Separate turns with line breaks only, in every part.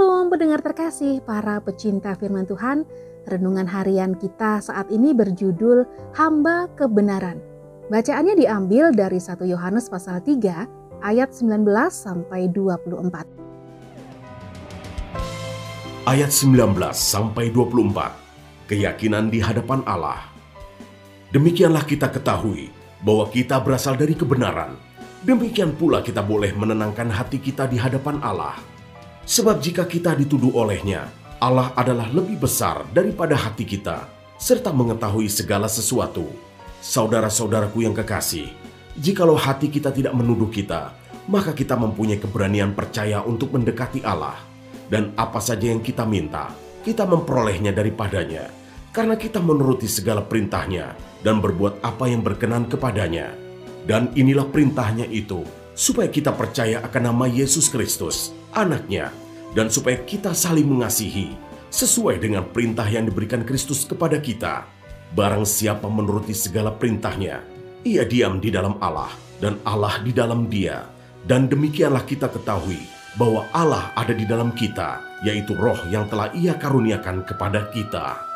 Shalom pendengar terkasih, para pecinta firman Tuhan. Renungan harian kita saat ini berjudul Hamba Kebenaran. Bacaannya diambil dari 1 Yohanes pasal 3 ayat 19 sampai 24.
Ayat 19 sampai 24. Keyakinan di hadapan Allah. Demikianlah kita ketahui bahwa kita berasal dari kebenaran. Demikian pula kita boleh menenangkan hati kita di hadapan Allah Sebab jika kita dituduh olehnya, Allah adalah lebih besar daripada hati kita, serta mengetahui segala sesuatu. Saudara-saudaraku yang kekasih, jikalau hati kita tidak menuduh kita, maka kita mempunyai keberanian percaya untuk mendekati Allah. Dan apa saja yang kita minta, kita memperolehnya daripadanya, karena kita menuruti segala perintahnya dan berbuat apa yang berkenan kepadanya. Dan inilah perintahnya itu, supaya kita percaya akan nama Yesus Kristus, anaknya, dan supaya kita saling mengasihi sesuai dengan perintah yang diberikan Kristus kepada kita. Barang siapa menuruti segala perintahnya, ia diam di dalam Allah dan Allah di dalam dia. Dan demikianlah kita ketahui bahwa Allah ada di dalam kita, yaitu roh yang telah ia karuniakan kepada kita.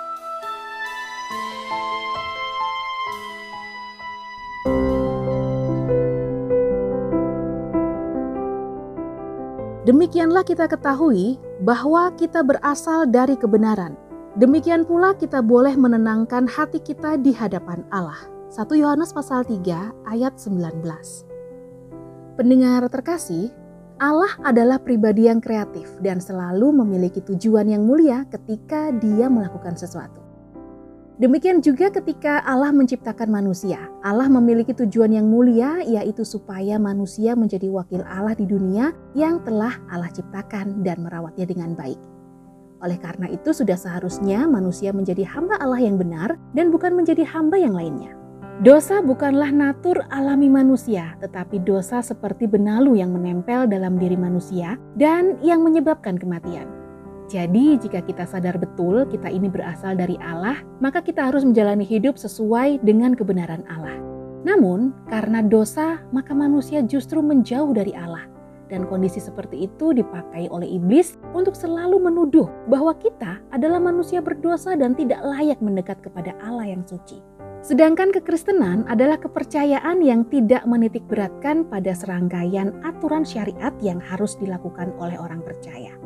Demikianlah kita ketahui bahwa kita berasal dari kebenaran. Demikian pula kita boleh menenangkan hati kita di hadapan Allah. 1 Yohanes pasal 3 ayat 19. Pendengar terkasih, Allah adalah pribadi yang kreatif dan selalu memiliki tujuan yang mulia ketika dia melakukan sesuatu. Demikian juga ketika Allah menciptakan manusia. Allah memiliki tujuan yang mulia yaitu supaya manusia menjadi wakil Allah di dunia yang telah Allah ciptakan dan merawatnya dengan baik. Oleh karena itu sudah seharusnya manusia menjadi hamba Allah yang benar dan bukan menjadi hamba yang lainnya. Dosa bukanlah natur alami manusia, tetapi dosa seperti benalu yang menempel dalam diri manusia dan yang menyebabkan kematian. Jadi, jika kita sadar betul kita ini berasal dari Allah, maka kita harus menjalani hidup sesuai dengan kebenaran Allah. Namun, karena dosa, maka manusia justru menjauh dari Allah, dan kondisi seperti itu dipakai oleh iblis untuk selalu menuduh bahwa kita adalah manusia berdosa dan tidak layak mendekat kepada Allah yang suci. Sedangkan kekristenan adalah kepercayaan yang tidak menitik beratkan pada serangkaian aturan syariat yang harus dilakukan oleh orang percaya.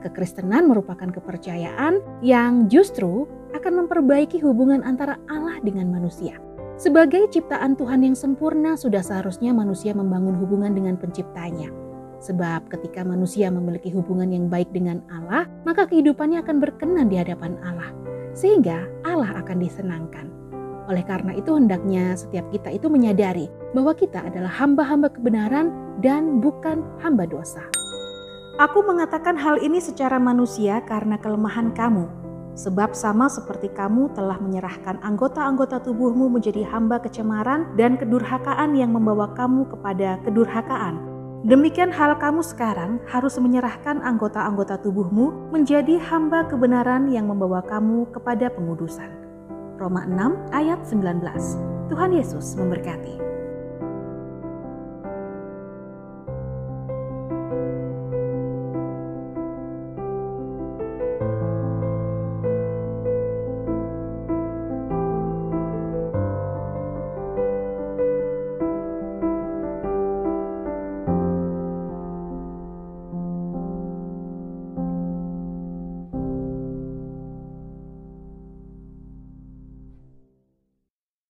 Kekristenan merupakan kepercayaan yang justru akan memperbaiki hubungan antara Allah dengan manusia. Sebagai ciptaan Tuhan yang sempurna, sudah seharusnya manusia membangun hubungan dengan Penciptanya. Sebab ketika manusia memiliki hubungan yang baik dengan Allah, maka kehidupannya akan berkenan di hadapan Allah, sehingga Allah akan disenangkan. Oleh karena itu, hendaknya setiap kita itu menyadari bahwa kita adalah hamba-hamba kebenaran dan bukan hamba dosa. Aku mengatakan hal ini secara manusia karena kelemahan kamu, sebab sama seperti kamu telah menyerahkan anggota-anggota tubuhmu menjadi hamba kecemaran dan kedurhakaan yang membawa kamu kepada kedurhakaan. Demikian hal kamu sekarang harus menyerahkan anggota-anggota tubuhmu menjadi hamba kebenaran yang membawa kamu kepada pengudusan. Roma 6 ayat 19. Tuhan Yesus memberkati.